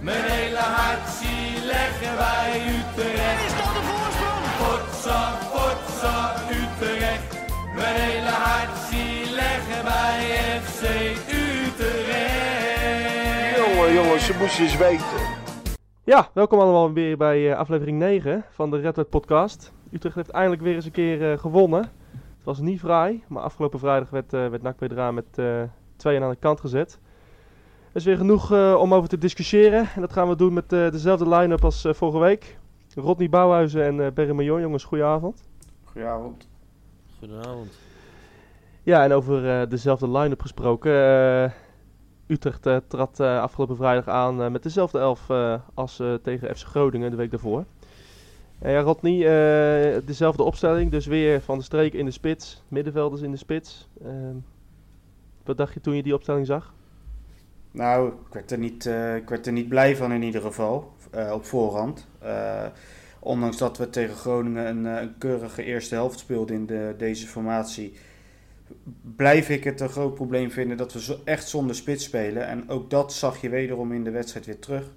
Mijn hele hart zie leggen wij Utrecht. Is dat de voorsprong? Potsa, potsa, Utrecht. Mijn hele hart zie leggen wij FC Utrecht. Jongen, jongens, ze moesten eens weten. Ja, welkom allemaal weer bij eh, aflevering 9 van de Red Wet podcast. Utrecht heeft eindelijk weer eens een keer eh, gewonnen. Het was niet vrij, maar afgelopen vrijdag werd, uh, werd NAC Breda met uh, tweeën aan de kant gezet. Is weer genoeg uh, om over te discussiëren. En dat gaan we doen met dezelfde line-up als vorige week. Rodney Bouwhuizen en uh, Berry Major. Jongens, goedenavond. Goedenavond. Goedenavond. Ja, en over dezelfde line-up gesproken. Utrecht uh, trad uh, afgelopen vrijdag aan uh, met dezelfde elf als tegen FC Groningen de week daarvoor. ja, Rodney, dezelfde opstelling, dus weer van de streek in de spits, middenvelders in de spits. Ehm, wat dacht je toen je die opstelling zag? Nou, ik werd er niet, ik werd er niet blij van in ieder geval, op voorhand. ondanks dat we tegen Groningen een, keurige eerste helft speelden in de, deze formatie blijf ik het een groot probleem vinden dat we zo echt zonder spits spelen. En ook dat zag je wederom in de wedstrijd weer terug.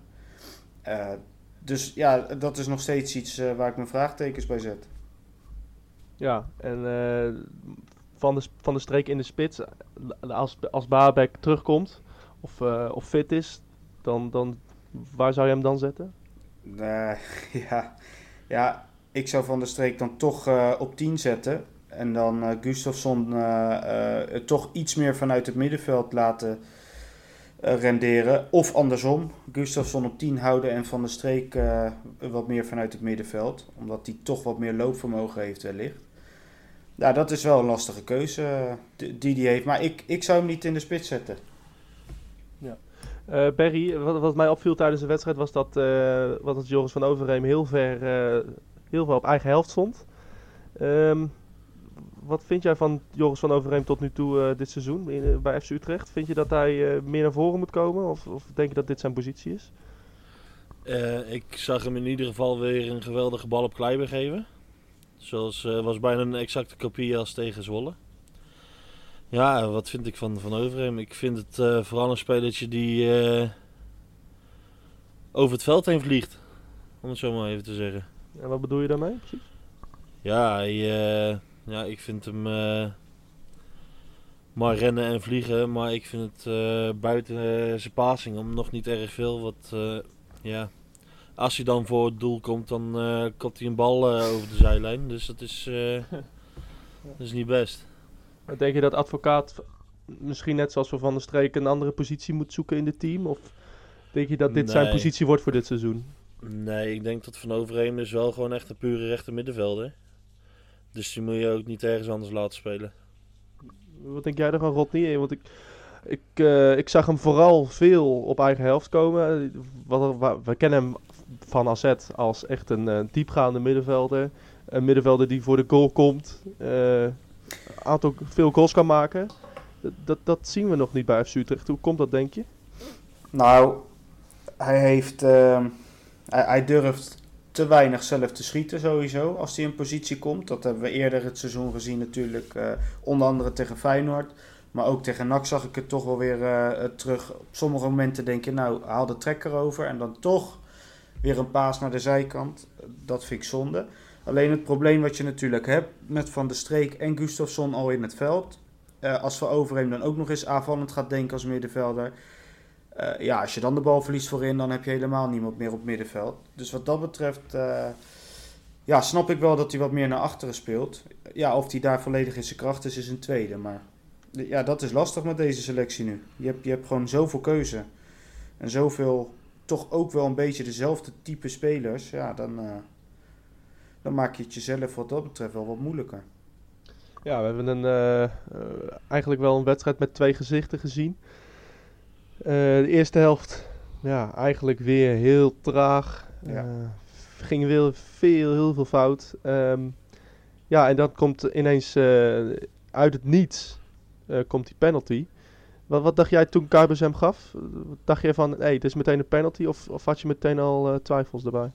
Dus ja, dat is nog steeds iets waar ik mijn vraagtekens bij zet. Ja, en van, de, van de streek in de spits, als, als Babek terugkomt of, of fit is, dan, dan waar zou je hem dan zetten? ja. ja, ik zou van de streek dan toch op 10 zetten. En dan uh, Gustafsson toch iets meer vanuit het middenveld laten renderen. Of andersom, Gustafsson op 10 houden en Van der Streek wat meer vanuit het middenveld. Omdat hij toch wat meer loopvermogen heeft wellicht. Ja, dat is wel een lastige keuze die hij heeft. Maar ik, ik zou hem niet in de spits zetten. Berry, wat, wat, mij opviel tijdens de wedstrijd was dat, wat het Joris van Overheem heel ver, heel veel op eigen helft stond. Um, wat vind jij van Joris van Overheem tot nu toe uh, dit seizoen uh, bij FC Utrecht? Vind je dat hij uh, meer naar voren moet komen? Of, of, denk je dat dit zijn positie is? ik zag hem in ieder geval weer een geweldige bal op Kleiber geven. Zoals was bijna een exacte kopie als tegen Zwolle. Ja, wat vind ik van, van Overheem? Ik vind het vooral een spelertje die over het veld heen vliegt. Om het zo maar even te zeggen. En wat bedoel je daarmee precies? Ja, hij ja, ik vind hem maar rennen en vliegen. Maar ik vind het buiten zijn passing om nog niet erg veel. Wat, ja, als hij dan voor het doel komt, dan komt hij een bal over de zijlijn. Dus dat is, dat is niet best. Denk je dat advocaat misschien net zoals we Van der Streek een andere positie moet zoeken in het team? Of denk je dat dit nee. zijn positie wordt voor dit seizoen? Nee, ik denk dat Van Overheem is wel gewoon echt een pure rechter middenvelder. Dus die moet je ook niet ergens anders laten spelen. Wat denk jij ervan, Rodney? Want ik, ik, uh, ik zag hem vooral veel op eigen helft komen. Wat, wat, we kennen hem van AZ als echt een uh, diepgaande middenvelder. Een middenvelder die voor de goal komt. Uh, aantal veel goals kan maken. Dat, dat zien we nog niet bij FC Utrecht. Hoe komt dat, denk je? Nou, hij heeft... hij, hij durft te weinig zelf te schieten sowieso als hij in positie komt. Dat hebben we eerder het seizoen gezien natuurlijk, uh, onder andere tegen Feyenoord. Maar ook tegen NAC zag ik het toch wel weer uh, terug. Op sommige momenten denk je, nou haal de trekker over en dan toch weer een paas naar de zijkant. Dat vind ik zonde. Alleen het probleem wat je natuurlijk hebt met Van der Streek en Gustafsson al in het veld. Uh, als we Overheem dan ook nog eens aanvallend gaat denken als middenvelder uh, ja, als je dan de bal verliest voorin, dan heb je helemaal niemand meer op middenveld. Dus wat dat betreft, uh, ja, snap ik wel dat hij wat meer naar achteren speelt. Ja, of hij daar volledig in zijn kracht is, is een tweede. Maar ja, dat is lastig met deze selectie nu. Je hebt, je hebt gewoon zoveel keuze. En zoveel, toch ook wel een beetje dezelfde type spelers. Ja, dan, dan maak je het jezelf wat dat betreft wel wat moeilijker. Ja, we hebben een, eigenlijk wel een wedstrijd met twee gezichten gezien. Uh, de eerste helft, ja, eigenlijk weer heel traag. Ja. Uh, ging weer veel, heel veel fout. Um, ja, en dan komt ineens uh, uit het niets komt die penalty. Wat, wat dacht jij toen Kuipers hem gaf? Dacht je van, hé, hey, dit is meteen een penalty? Of, of had je meteen al twijfels erbij?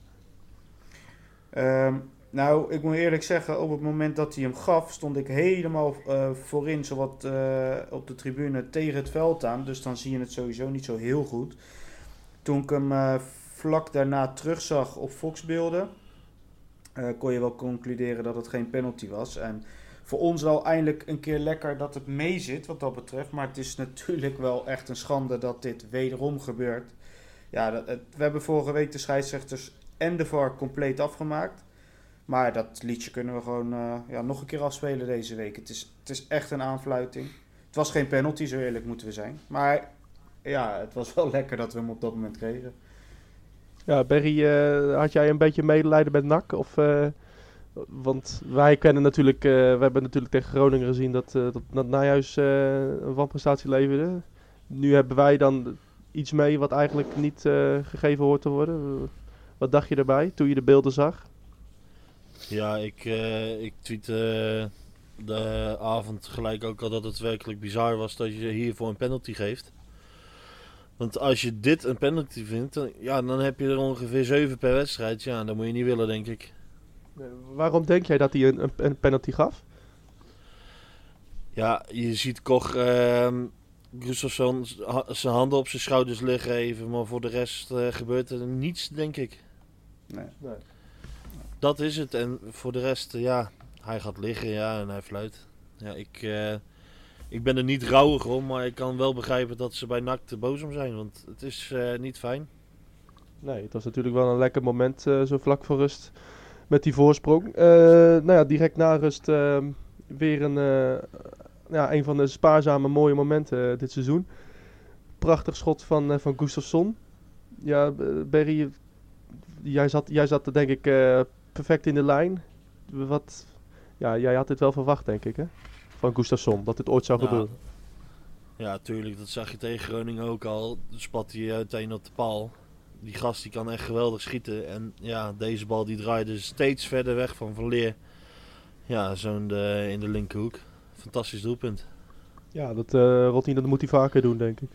Um, nou, ik moet eerlijk zeggen, op het moment dat hij hem gaf, stond ik helemaal uh, voorin, zowat uh, op de tribune tegen het veld aan. Dus dan zie je het sowieso niet zo heel goed. Toen ik hem eh, vlak daarna terugzag op Foxbeelden, eh, kon je wel concluderen dat het geen penalty was. En voor ons wel eindelijk een keer lekker dat het mee zit wat dat betreft. Maar het is natuurlijk wel echt een schande dat dit wederom gebeurt. Ja, dat, we hebben vorige week de scheidsrechters en de VAR compleet afgemaakt. Maar dat liedje kunnen we gewoon eh, ja, nog een keer afspelen deze week. Het is, het is echt een aanfluiting. Het was geen penalty, zo eerlijk moeten we zijn. Maar ja, het was wel lekker dat we hem op dat moment kregen. Ja, Berry, eh, had jij een beetje medelijden met NAC? Of, eh, want wij kennen natuurlijk, we hebben natuurlijk tegen Groningen gezien dat, dat, dat Nijhuis een wanprestatie leverde. Nu hebben wij dan iets mee wat eigenlijk niet gegeven hoort te worden. Wat dacht je daarbij toen je de beelden zag? Ja, ik, eh ik tweette de avond gelijk ook al dat het werkelijk bizar was dat je hiervoor een penalty geeft. Want als je dit een penalty vindt, dan, ja, dan heb je er ongeveer 7 per wedstrijd. Ja, dat moet je niet willen, denk ik. Eh, waarom denk jij dat hij een, een, een penalty gaf? Ja, je ziet Koch, ehm Gustafsson zijn handen op zijn schouders liggen even, maar voor de rest eh, gebeurt er niets, denk ik. Nee. Dat is het. En voor de rest, eh, ja, hij gaat liggen, ja, en hij fluit. Ja, ik, eh, ik ben er niet rouwig om, maar ik kan wel begrijpen dat ze bij NAC te boos om zijn, want het is eh, niet fijn. Nee, het was natuurlijk wel een lekker moment zo vlak voor rust met die voorsprong. Nou ja, direct na rust ehm, weer een, ja, een van de spaarzame mooie momenten dit seizoen. Prachtig schot van, van Gustafsson. Ja, Berry, jij zat, jij zat er denk ik perfect in de lijn. Wat, ja, jij had dit wel verwacht denk ik hè? Van Gustafsson, dat dit ooit zou gebeuren. Ja, tuurlijk, dat zag je tegen Groningen ook al. Dan spat hij uiteen op de paal. Die gast die kan echt geweldig schieten. En ja, deze bal die draaide steeds verder weg van Van Leer. Ja, zo'n de- in de linkerhoek. Fantastisch doelpunt. Ja, dat, eh Rotterdam, dat moet hij vaker doen denk ik.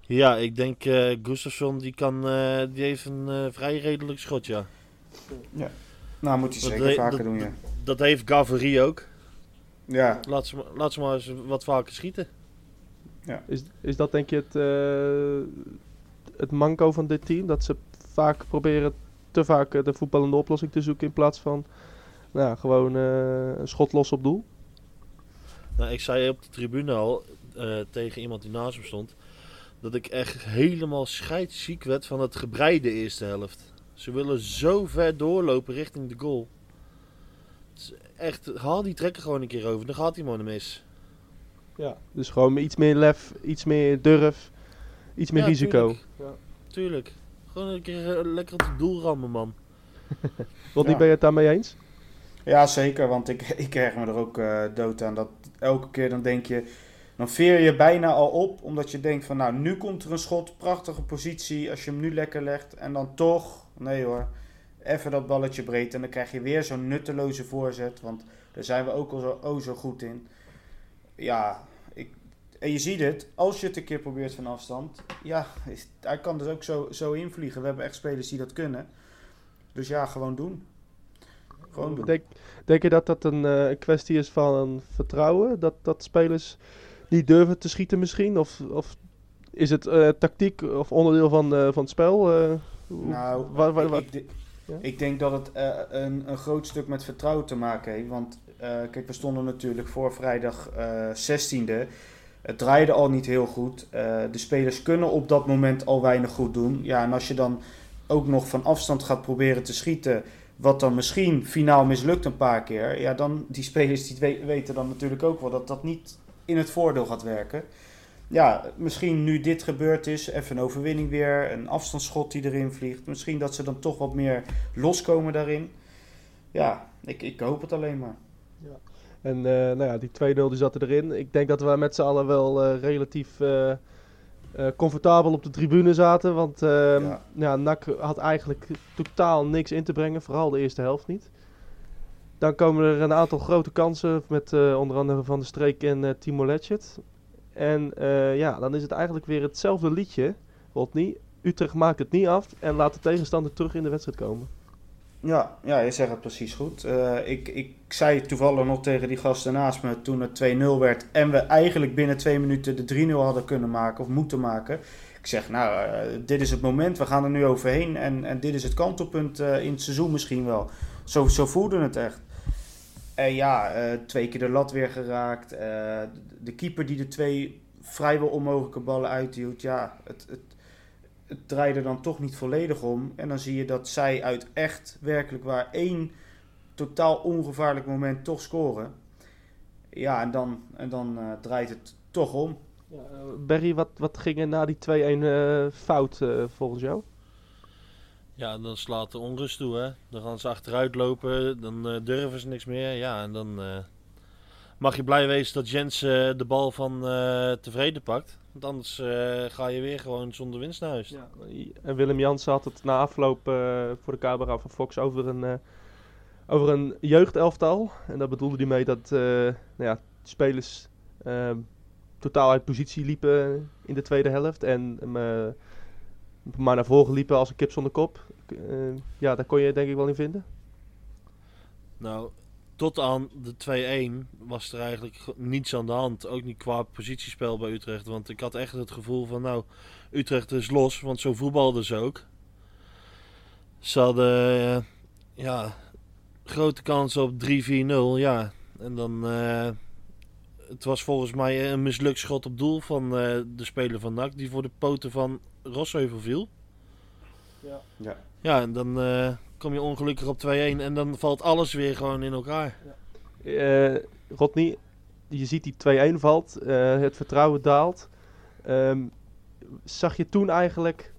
Ja, ik denk eh Gustafsson die kan, eh, die heeft een eh, vrij redelijk schot, ja. Nou, moet hij Dat zeker de- vaker dat- doen, ja. Dat heeft Gaveri ook. Ja, Laat ze, maar- laat ze maar eens wat vaker schieten. Is, is dat denk je het, eh, het manco van dit team? Dat ze vaak proberen te vaak eh, de voetballende oplossing te zoeken in plaats van nou, ja, gewoon eh, een schot los op doel? Nou, ik zei op de tribune al eh, tegen iemand die naast me stond. Dat ik echt helemaal scheidsziek werd van het gebreide eerste helft. Ze willen zo ver doorlopen richting de goal. Het is echt, haal die trekker gewoon een keer over. Dan gaat hij maar mis. Ja. Dus gewoon iets meer lef, iets meer durf, iets meer Ja, risico. tuurlijk. Tuurlijk. Gewoon een keer eh, lekker op het doel rammen, man. Want Ja. ben je het daarmee eens? ja zeker. Want ik, ik erg me er ook eh, dood aan. Dat elke keer dan denk je... Dan veer je bijna al op. Omdat je denkt van... Nou, nu komt er een schot. Prachtige positie. Als je hem nu lekker legt. En dan toch... Nee hoor. Even dat balletje breed. En dan krijg je weer zo'n nutteloze voorzet. Want daar zijn we ook al zo, oh zo goed in. Ja, ik, en je ziet het, als je het een keer probeert van afstand, ja, is, hij kan dus ook zo, zo invliegen. We hebben echt spelers die dat kunnen. Dus ja, gewoon doen. Gewoon doen. Denk, denk je dat dat een eh, een kwestie is van vertrouwen? Dat, dat spelers niet durven te schieten misschien? Of, of is het eh, tactiek of onderdeel van, eh, van het spel? eh, Nou, ik- wa- ik, de- Ja? ik denk dat het een, een groot stuk met vertrouwen te maken heeft. Want kijk, we stonden natuurlijk voor vrijdag eh 16e. Het draaide al niet heel goed. De spelers kunnen op dat moment al weinig goed doen. Ja, en als je dan ook nog van afstand gaat proberen te schieten, wat dan misschien finaal mislukt een paar keer, ja, dan die spelers die we- weten dan natuurlijk ook wel dat dat niet in het voordeel gaat werken. Ja, misschien nu dit gebeurd is, even een overwinning weer, een afstandsschot die erin vliegt. Misschien dat ze dan toch wat meer loskomen daarin. Ja, ik, ik hoop het alleen maar. En eh, nou ja, die 2-0 die zat erin. Ik denk dat we met z'n allen wel eh, relatief eh, comfortabel op de tribune zaten. Want ehm Ja. ja. NAC had eigenlijk totaal niks in te brengen. Vooral de eerste helft niet. Dan komen er een aantal grote kansen met eh, onder andere Van der Streek en eh, Timo Letchert. En eh, ja, dan is het eigenlijk weer hetzelfde liedje, Rodney. Utrecht maakt het niet af en laat de tegenstander terug in de wedstrijd komen. Ja, ja, je zegt het precies goed. Ik, ik zei toevallig nog tegen die gasten naast me toen het 2-0 werd en we eigenlijk binnen twee minuten de 3-0 hadden kunnen maken of moeten maken. Ik zeg, nou, dit is het moment, we gaan er nu overheen. En, en dit is het kantelpunt in het seizoen misschien wel. Zo, zo voelde het echt. En ja, eh, twee keer de lat weer geraakt. Eh, de keeper die de twee vrijwel onmogelijke ballen uithield. Ja, het, het, het draaide dan toch niet volledig om. En dan zie je dat zij uit echt werkelijk waar één totaal ongevaarlijk moment toch scoren. Ja, en dan, en dan eh, draait het toch om. Ja, Barry, wat, wat ging er na die 2-1 eh, fout volgens jou? Ja, dan slaat de onrust toe, hè. Dan gaan ze achteruit lopen, dan eh, durven ze niks meer. Ja, en dan eh, mag je blij wezen dat Jens eh, de bal van tevreden pakt. Want anders ga je weer gewoon zonder winst naar huis. Ja, en Willem Jansen had het na afloop voor de camera van Fox over een, over een jeugdelftal. En daar bedoelde hij mee dat nou ja, spelers totaal uit positie liepen in de tweede helft. En maar naar voren liepen als een kip zonder kop. Eh, ja, daar kon je denk ik wel in vinden. Nou, tot aan de 2-1 was er eigenlijk niets aan de hand. Ook niet qua positiespel bij Utrecht. Want ik had echt het gevoel van, nou, Utrecht is los. Want zo voetbalden ze ook. Ze hadden, eh, ja, grote kans op 3-4-0. Ja, en dan... eh, het was volgens mij een mislukt schot op doel van de speler van NAC. Die voor de poten van Rosheuvel viel. Ja. Ja. Ja, en dan eh, kom je ongelukkig op 2-1 en dan valt alles weer gewoon in elkaar. Eh Rodney, je ziet die 2-1 valt, eh, het vertrouwen daalt. Ehm, zag je toen eigenlijk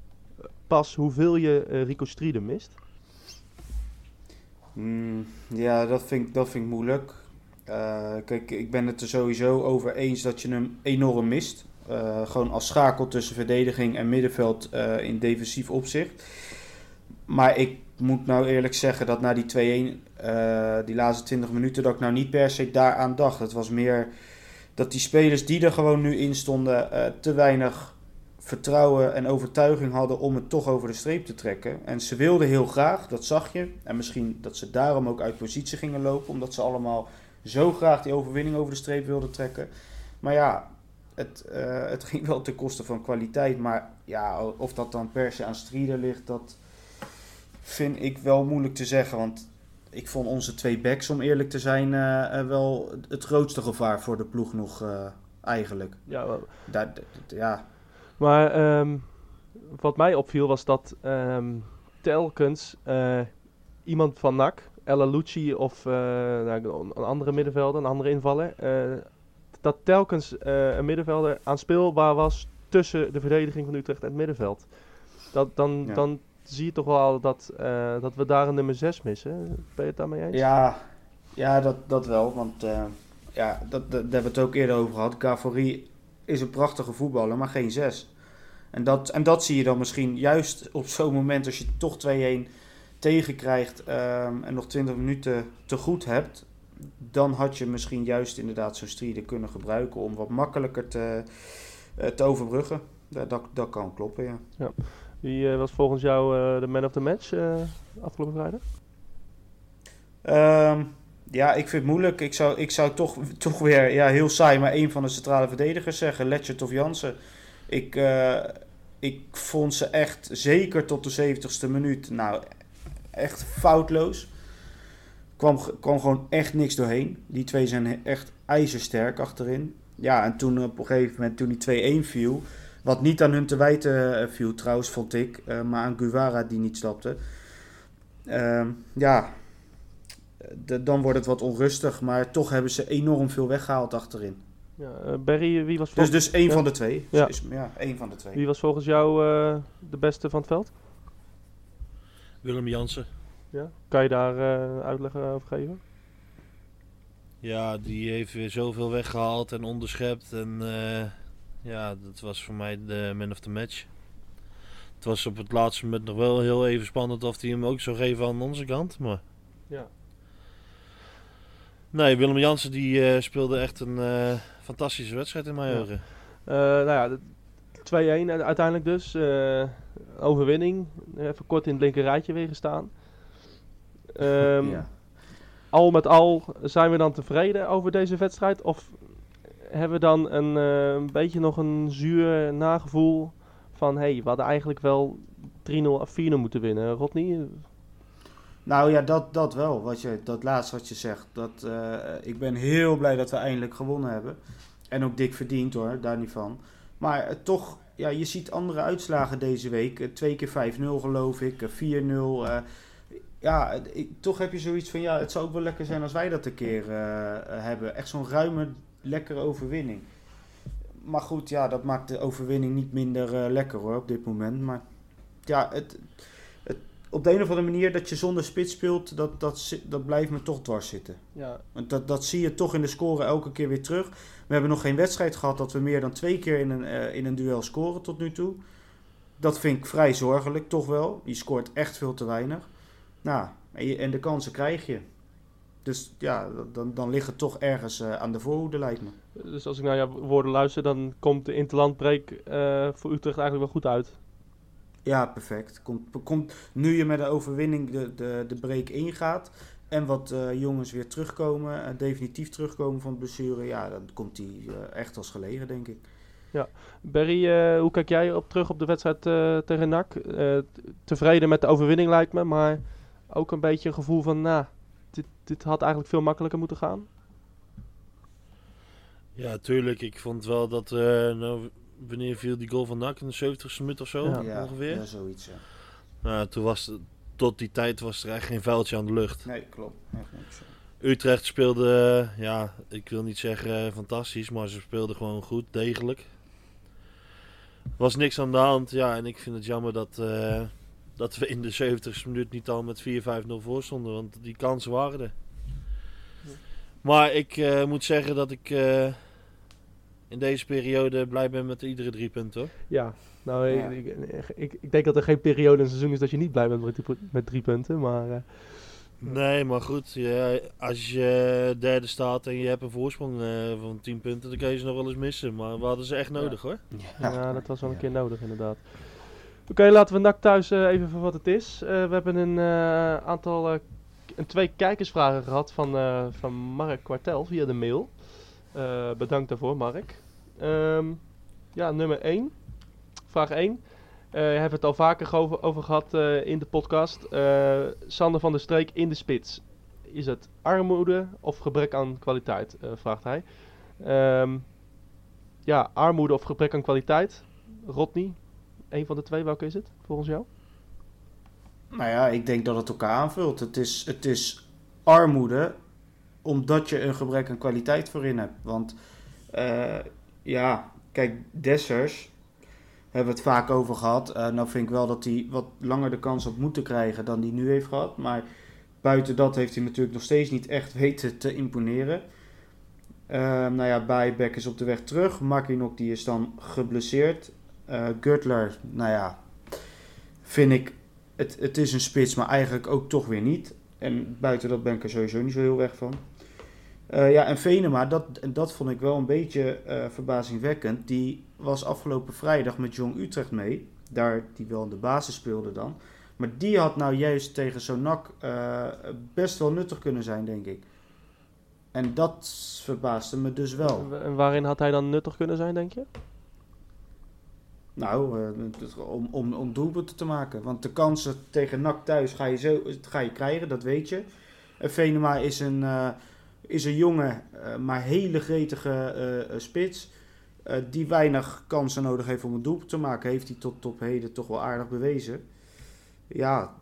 pas hoeveel je Rico Strieden mist? Mm, ja, dat vind, ik- dat vind ik moeilijk. Eh, kijk, ik ben het er sowieso over eens dat je hem enorm mist. Eh, gewoon als schakel tussen verdediging en middenveld eh, in defensief opzicht. Maar ik moet nou eerlijk zeggen dat na die 2-1, eh, die laatste 20 minuten, dat ik nou niet per se daaraan dacht. Het was meer dat die spelers die er gewoon nu in stonden, te weinig vertrouwen en overtuiging hadden om het toch over de streep te trekken. En ze wilden heel graag, dat zag je. En misschien dat ze daarom ook uit positie gingen lopen, omdat ze allemaal zo graag die overwinning over de streep wilden trekken. Maar ja, het, eh, het ging wel ten koste van kwaliteit. Maar ja, of dat dan per se aan Strieder ligt, dat vind ik wel moeilijk te zeggen. Want ik vond onze twee backs, om eerlijk te zijn, eh, eh, wel het grootste gevaar voor de ploeg nog eigenlijk. Ja, wel- Daar, ja, maar ehm, wat mij opviel was dat ehm, telkens iemand van NAC, Ella Lucci of nou, een andere middenvelder, een andere invaller, dat telkens eh, een middenvelder aanspeelbaar was tussen de verdediging van Utrecht en het middenveld. Dat, dan, Ja. dan zie je toch wel dat, eh, dat we daar een nummer 6 missen. Ben je het daarmee eens? Ja, ja dat, dat wel. Want eh, ja, dat, dat, daar hebben we het ook eerder over gehad. Gavori is een prachtige voetballer, maar geen zes. En dat, en dat zie je dan misschien juist op zo'n moment als je toch 2-1 tegenkrijgt ehm, en nog 20 minuten te goed hebt. Dan had je misschien juist inderdaad zo'n strider kunnen gebruiken om wat makkelijker te, eh, te overbruggen. Ja, dat, dat kan kloppen, ja. Wie eh, was volgens jou eh, de man of the match afgelopen vrijdag? Ehm, ja, ik vind het moeilijk. Ik zou, ik zou toch, toch weer, ja, heel saai, maar één van de centrale verdedigers zeggen. Letchert of Jansen. Ik, ik vond ze echt, zeker tot de 70ste minuut, nou, echt foutloos. Kwam, kwam gewoon echt niks doorheen. Die twee zijn echt ijzersterk achterin. Ja, en toen op een gegeven moment, toen die 2-1 viel... Wat niet aan hun te wijten eh, viel trouwens, vond ik. eh, maar aan Guevara die niet stapte. Ehm, ja, de- dan wordt het wat onrustig. Maar toch hebben ze enorm veel weggehaald achterin. Ja, eh, Barry, wie was, Dus, volgens, dus één Ja. van de twee. Ja. Is, ja, één van de twee. wie was volgens jou eh, de beste van het veld? Willem Jansen. Ja? Kan je daar eh, uitleg over geven? Ja, die heeft weer zoveel weggehaald en onderschept. En eh, ja, dat was voor mij de man of the match. Het was op het laatste moment nog wel heel even spannend of hij hem ook zou geven aan onze kant. Maar Ja. nee, Willem Jansen die eh, speelde echt een eh, fantastische wedstrijd in mijn Ja. ogen. Eh, nou ja, de 2-1 u- uiteindelijk dus. eh, overwinning. Even kort in het linker rijtje weer gestaan. Ehm, ja. Al met al zijn we dan tevreden over deze wedstrijd? Of hebben we dan een, eh, een beetje nog een zuur nagevoel van... hé, hey, we hadden eigenlijk wel 3-0 of 4-0 moeten winnen. Rodney? Nou ja, dat, dat wel. Wat je, dat laatste wat je zegt. Dat, eh, ik ben heel blij dat we eindelijk gewonnen hebben. En ook dik verdiend hoor, daar niet van. Maar eh, toch, ja, je ziet andere uitslagen deze week. Eh, twee keer 5-0 geloof ik, eh, 4-0. Ja, ik- toch heb je zoiets van, ja, het zou ook wel lekker zijn als wij dat een keer eh, eh, hebben. Echt zo'n ruime, lekkere overwinning. Maar goed, ja, dat maakt de overwinning niet minder eh, lekker hoor, op dit moment. Maar ja, het, het, op de een of andere manier dat je zonder spits speelt, dat, dat, dat blijft me toch dwars zitten. Ja, Want dat, dat zie je toch in de score elke keer weer terug. We hebben nog geen wedstrijd gehad dat we meer dan twee keer in een, in een duel scoren tot nu toe. Dat vind ik vrij zorgelijk, toch wel. Je scoort echt veel te weinig. Nou, en, de kansen krijg je. Dus ja, dan, dan ligt het toch ergens eh, aan de voorhoede, lijkt me. dus als ik naar jouw woorden luister... dan komt de interlandbreek eh voor Utrecht eigenlijk wel goed uit. Ja, perfect. Komt, komt, nu je met een overwinning de, de, de break ingaat en wat eh, jongens weer terugkomen, definitief terugkomen van blessure, ja, dan komt die echt als gelegen, denk ik. Barry, eh, hoe kijk jij op terug op de wedstrijd tegen NAC? Tevreden met de overwinning lijkt me, maar ook een beetje een gevoel van, nou, dit, dit had eigenlijk veel makkelijker moeten gaan. Ja, tuurlijk. Ik vond wel dat... eh, nou, wanneer viel die goal van NAC? In de 70ste minuut of zo? Ja. ongeveer? Ja, zoiets, ja. Nou, toen was het- tot die tijd was er echt geen vuiltje aan de lucht. Nee, klopt. Echt niks. Utrecht speelde, ja, ik wil niet zeggen eh, fantastisch, maar ze speelden gewoon goed, degelijk. Was niks aan de hand, ja, en ik vind het jammer dat, eh, dat we in de 70ste minuut niet al met 4-5-0 voor stonden, want die kansen waren er. Maar ik eh, moet zeggen dat ik eh, in deze periode blij ben met iedere drie punten hoor. Ja, nou, Ja. Ik, ik, ik, ik denk dat er geen periode in het seizoen is dat je niet blij bent met, die, met drie punten, maar... eh, Nee, maar goed, ja, als je derde staat en je hebt een voorsprong eh, van 10 punten, dan kun je ze nog wel eens missen. Maar we hadden ze echt nodig hoor. Ja, dat was wel een Ja. keer nodig inderdaad. Oké, laten we NAC thuis eh, even voor wat het is. Eh, we hebben een eh, aantal, een twee kijkersvragen gehad van, van Mark Kwartel via de mail. Bedankt daarvoor, Mark. Ehm, ja, nummer 1. Vraag 1. Eh hebben het al vaker over, over gehad eh, in de podcast. Sander van der Streek in de spits. Is het armoede of gebrek aan kwaliteit? vraagt hij. Ehm, ja, armoede of gebrek aan kwaliteit. Rodney, een van de twee, welke is het volgens jou? Nou ja, ik denk dat het elkaar aanvult. Het is, het is armoede omdat je een gebrek aan kwaliteit voorin hebt. Want eh, ja, kijk, Dessers hebben we het vaak over gehad. Eh, nou vind ik wel dat hij wat langer de kans had moeten krijgen dan hij nu heeft gehad. Maar buiten dat heeft hij natuurlijk nog steeds niet echt weten te imponeren. Eh, nou ja, Bijbeck is op de weg terug. Makinok die is dan geblesseerd. Eh Gutler, nou ja, vind ik het, het is een spits, maar eigenlijk ook toch weer niet. En buiten dat ben ik er sowieso niet zo heel weg van. Eh, ja, en Venema, dat, dat vond ik wel een beetje eh, verbazingwekkend. Die was afgelopen vrijdag met Jong Utrecht mee. Daar die wel in de basis speelde dan. Maar die had nou juist tegen Sonak eh best wel nuttig kunnen zijn, denk ik. En dat verbaasde me dus wel. En waarin had hij dan nuttig kunnen zijn, denk je? Nou, eh, om, om, om doelpunten te maken. Want de kansen tegen NAC thuis ga je, zo, ga je krijgen, dat weet je. En Venema is een, eh, is een jonge, eh, maar hele gretige eh, eh, spits. eh, die weinig kansen nodig heeft om een doelpunt te maken. Heeft hij tot op heden toch wel aardig bewezen. Ja,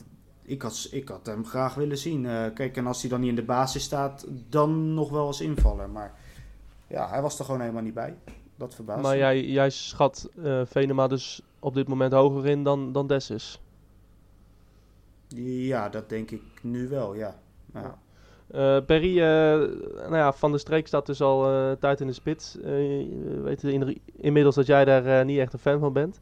ik had, ik had hem graag willen zien. Eh, kijk, en als hij dan niet in de basis staat, dan nog wel als invaller. Maar ja, hij was er gewoon helemaal niet bij. Dat verbaast Maar me. jij, jij schat eh, Venema dus op dit moment hoger in dan, dan Dessus. Ja, dat denk ik nu wel, ja. ja. Eh Perry, eh, nou ja, Van der Streek staat dus al eh, tijd in de spits. Eh, we weten in- inmiddels dat jij daar eh, niet echt een fan van bent.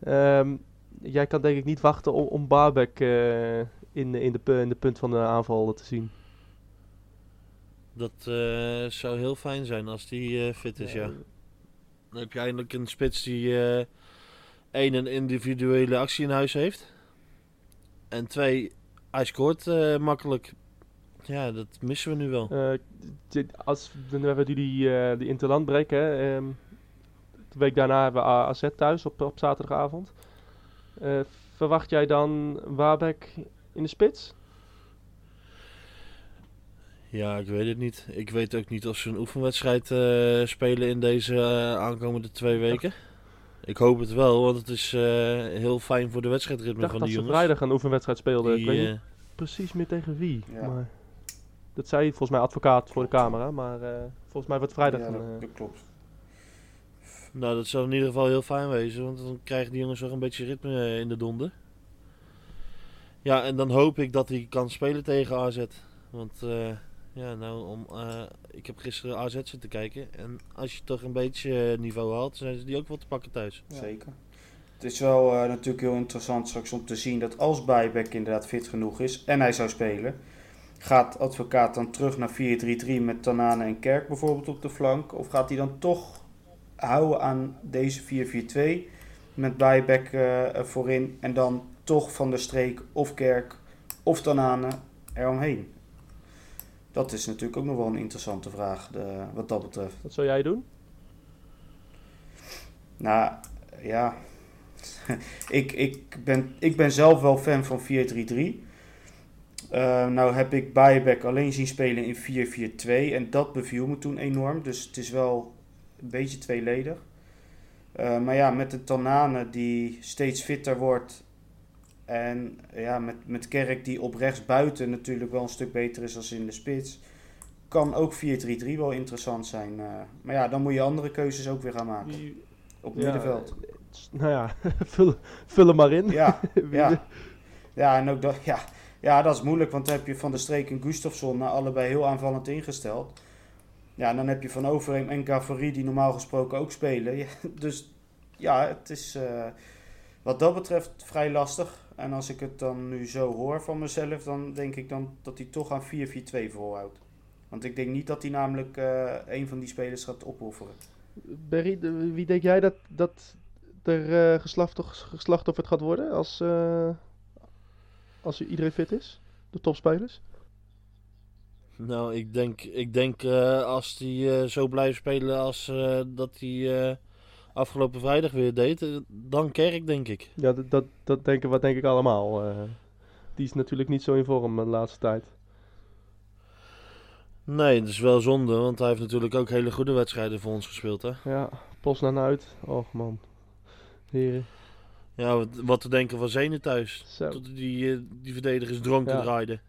Ehm, jij kan denk ik niet wachten om, om Barbek eh, in, in, de, in de punt van de aanval te zien. Dat eh, zou heel fijn zijn als die eh, fit is, ja. Dan heb je eindelijk een spits die eh één, een individuele actie in huis heeft. En twee, hij scoort eh, makkelijk. Ja, dat missen we nu wel. Dit- als, hebben we die, eh die interlandbreek. Hè, ehm, de week daarna hebben we AZ thuis op, op zaterdagavond. Verwacht jij dan Wabek in de spits? Ja, ik weet het niet. Ik weet ook niet of ze een oefenwedstrijd eh, spelen in deze eh, aankomende twee weken. Ik hoop het wel, want het is eh, heel fijn voor de Ik wedstrijdritme dacht van dat die ze jongens. vrijdag een oefenwedstrijd speelden. ik weet niet precies meer tegen wie. Ja. Maar dat zei volgens mij advocaat voor de camera. Maar eh, volgens mij wordt vrijdag Ja, een... dat, dat klopt. nou, dat zou in ieder geval heel fijn wezen, want dan krijgen die jongens nog een beetje ritme in de donder. Ja, en dan hoop ik dat hij kan spelen tegen AZ. Want eh, ja, nou, om, eh, ik heb gisteren AZ zitten kijken. En als je toch een beetje eh, niveau haalt, zijn ze die ook wel te pakken thuis. Ja. Zeker. Het is wel eh, natuurlijk heel interessant straks om te zien dat als Bijbek inderdaad fit genoeg is en hij zou spelen, gaat advocaat dan terug naar 4-3-3 met Tanane en Kerk bijvoorbeeld op de flank? Of gaat hij dan toch houden aan deze 4-4-2 met Bijbek eh, er voorin en dan toch van de streek of Kerk of Tanane eromheen? Dat is natuurlijk ook nog wel een interessante vraag de, wat dat betreft. wat zou jij doen? Nou, ja. ik, ik, ben, ik ben zelf wel fan van 4-3-3. Eh, nou heb ik Bayback alleen zien spelen in 4-4-2 en dat beviel me toen enorm. Dus het is wel een beetje tweeledig. Eh, maar ja, met de Tanane die steeds fitter wordt. En ja, met, met Kerk die op rechts buiten natuurlijk wel een stuk beter is dan in de spits. Kan ook 4-3-3 wel interessant zijn. eh. maar ja, dan moet je andere keuzes ook weer gaan maken. Op Ja, middenveld. Nou ja, vul, vul hem maar in. Ja, ja. ja, en ook dat, ja, ja, dat is moeilijk, want dan heb je Van der Streek en Gustafsson nou, allebei heel aanvallend ingesteld. Ja, en dan heb je Van Overheem en Gavary die normaal gesproken ook spelen. Ja, dus ja, het is eh, wat dat betreft vrij lastig. En als ik het dan nu zo hoor van mezelf, dan denk ik dan dat hij toch aan 4-4-2 volhoudt. Want ik denk niet dat hij namelijk eh, een van die spelers gaat opofferen. Berry, wie denk jij dat, dat er eh geslacht, geslachtofferd gaat worden als, eh, als iedereen fit is? De topspelers? Nou, ik denk, ik denk eh, als hij eh, zo blijft spelen als eh, dat hij eh, afgelopen vrijdag weer deed, eh, dan Kerk denk ik. Ja, dat, dat, dat denken we denk ik allemaal. eh. die is natuurlijk niet zo in vorm de laatste tijd. Nee, dat is wel zonde, want hij heeft natuurlijk ook hele goede wedstrijden voor ons gespeeld. Hè? Ja, Poznan uit. Och man. Heren. Ja, wat, wat te denken van Zenen thuis. Zo, Tot die, eh, die verdedigers dronken Ja. draaiden.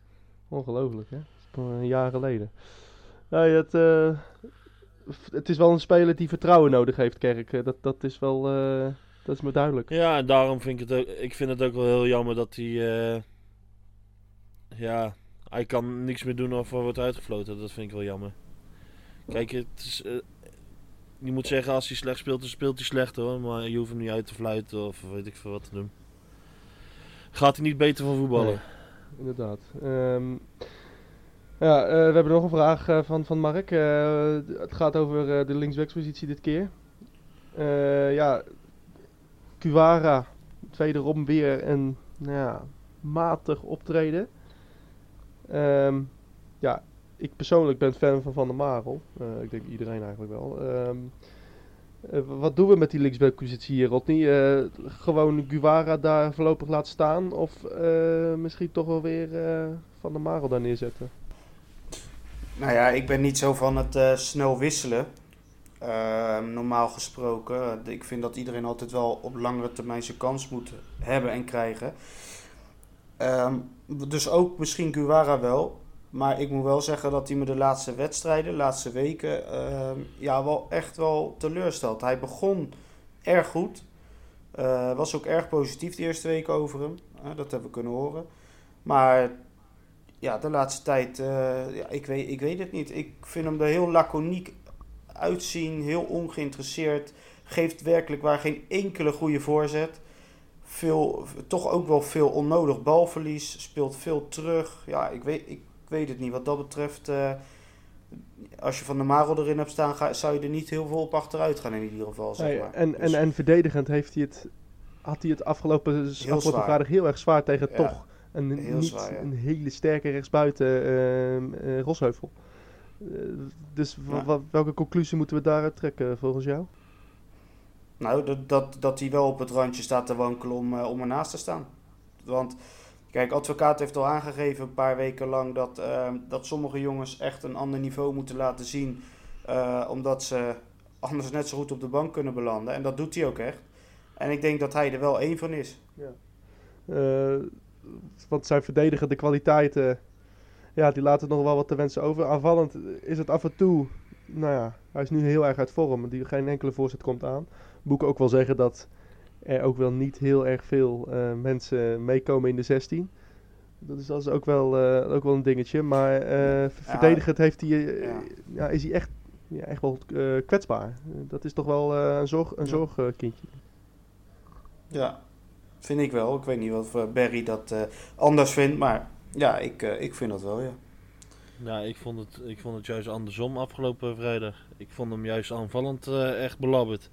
ongelooflijk hè. Dat is een jaar geleden. Eh, f- het is wel een speler die vertrouwen nodig heeft, Kerk. Eh, Dat, dat is wel, eh, dat is me duidelijk. Ja, en daarom vind ik het ook, ik vind het ook wel heel jammer dat hij... eh, ja, hij kan niks meer doen of er wordt uitgefloten. Dat vind ik wel jammer. Kijk, het is... je moet zeggen, als hij slecht speelt, dan speelt hij slecht hoor. Maar je hoeft hem niet uit te fluiten of weet ik veel wat te doen. Gaat hij niet beter van voetballen? Nee, inderdaad. Ehm, ja, eh, we hebben nog een vraag eh, van, van Mark. Eh, het gaat over de linksbackspositie dit keer. Ja, Cuara, wederom weer een nou ja, matig optreden. Ehm, ja, ik persoonlijk ben fan van Van der Marel. Ik denk iedereen eigenlijk wel. Ehm, eh, wat doen we met die linksbackpositie hier, Rodney? Gewoon Guevara daar voorlopig laten staan? Of misschien toch wel weer Van der Marel daar neerzetten? Nou ja, ik ben niet zo van het eh, snel wisselen. Ehm, normaal gesproken. Ik vind dat iedereen altijd wel op langere termijn zijn kans moet hebben en krijgen. Ehm, dus ook misschien Guevara wel. Maar ik moet wel zeggen dat hij me de laatste wedstrijden, de laatste weken, ehm, ja, wel echt wel teleurstelt. Hij begon erg goed. Eh, was ook erg positief de eerste weken over hem. Eh, dat hebben we kunnen horen. Maar ja, de laatste tijd, eh, ja, ik, weet, ik weet het niet. Ik vind hem er heel laconiek uitzien, heel ongeïnteresseerd. Geeft werkelijk waar geen enkele goede voorzet. Veel, toch ook wel veel onnodig balverlies. Speelt veel terug. Ja, ik weet, ik weet het niet. Wat dat betreft, eh, als je Van der Marel erin hebt staan, ga, zou je er niet heel veel op achteruit gaan in ieder geval. Zeg maar. en, Dus- en, en verdedigend heeft hij het, had hij het afgelopen, afgelopen vrijdag heel erg zwaar tegen Ja, toch een, heel niet zwaar, ja. een hele sterke rechtsbuiten ehm eh, Rosheuvel. Eh, dus Ja. welke conclusie moeten we daaruit trekken volgens jou? Nou, dat, dat, dat hij wel op het randje staat te wankelen om, uh, om ernaast te staan. Want, kijk, advocaat heeft al aangegeven een paar weken lang dat, uh, dat sommige jongens echt een ander niveau moeten laten zien. Uh, omdat ze anders net zo goed op de bank kunnen belanden. En dat doet hij ook echt. En ik denk dat hij er wel één van is. Ja. Want zijn verdedigende kwaliteiten, ja, die laten nog wel wat te wensen over. Aanvallend is het af en toe, nou ja, hij is nu heel erg uit vorm. Die, geen enkele voorzet komt aan moet ik ook wel zeggen dat er ook wel niet heel erg veel uh, mensen meekomen in de 16. Dat is, dat is ook, wel, uh, ook wel een dingetje. Maar uh, verdedigend heeft hij, ja. ja. is hij echt, ja, echt wel kwetsbaar. dat is toch wel een, zorg, een zorgkindje. Ja, vind ik wel. Ik weet niet of Barry dat anders vindt. Maar ja, ik, ik vind dat wel, ja. Ja, ik vond, het, ik vond het juist andersom afgelopen vrijdag. Ik vond hem juist aanvallend echt belabberd.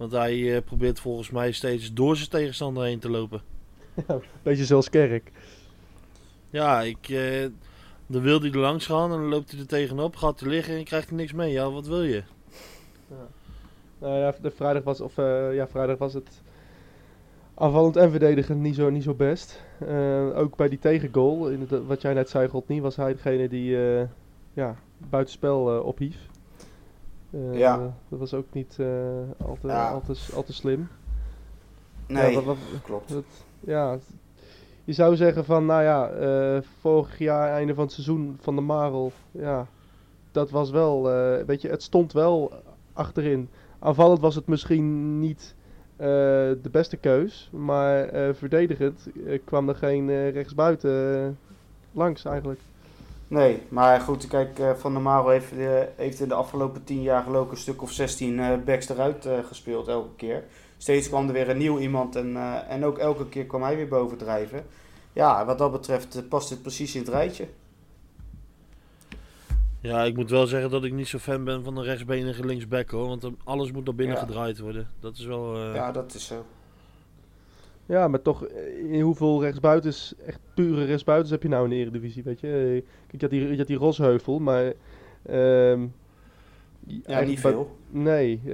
Want hij uh, probeert volgens mij steeds door zijn tegenstander heen te lopen. Ja, beetje zoals Kerk. Ja, ik, uh, dan wil hij er langs gaan en dan loopt hij er tegenop, gaat hij liggen en krijgt hij niks mee. Ja, wat wil je? Ja. Nou ja, de vrijdag was, of, uh, ja, vrijdag was het aanvallend en verdedigend niet zo, niet zo best. ook bij die tegengoal, in het, wat jij net zei, Godnie, was hij degene die ja, buitenspel ophief. Uh, ja. Dat was ook niet al, te, ja. al, te, al, te, slim. Nee, ja, klopt. Dat, ja, je zou zeggen van, nou ja, vorig jaar, einde van het seizoen van de Marel, ja, dat was wel, weet je, het stond wel achterin. Aanvallend was het misschien niet de beste keus, maar verdedigend kwam er geen rechtsbuiten langs eigenlijk. Nee, maar goed, kijk, Van der Marel heeft, in de afgelopen tien jaar geloof een stuk of 16 uh, backs eruit gespeeld elke keer. Steeds kwam er weer een nieuw iemand en, en ook elke keer kwam hij weer bovendrijven. Ja, wat dat betreft past dit precies in het rijtje. Ja, ik moet wel zeggen dat ik niet zo fan ben van de rechtsbenige linksback hoor. Want alles moet naar binnen ja. gedraaid worden. Dat is wel... Ja, dat is zo. Ja, maar toch, eh, in hoeveel rechtsbuitens, echt pure rechtsbuitens heb je nou in de Eredivisie, weet je? Eh, kijk, je had die, je had die Rosheuvel, maar... Um, ja, niet veel. Nee, uh,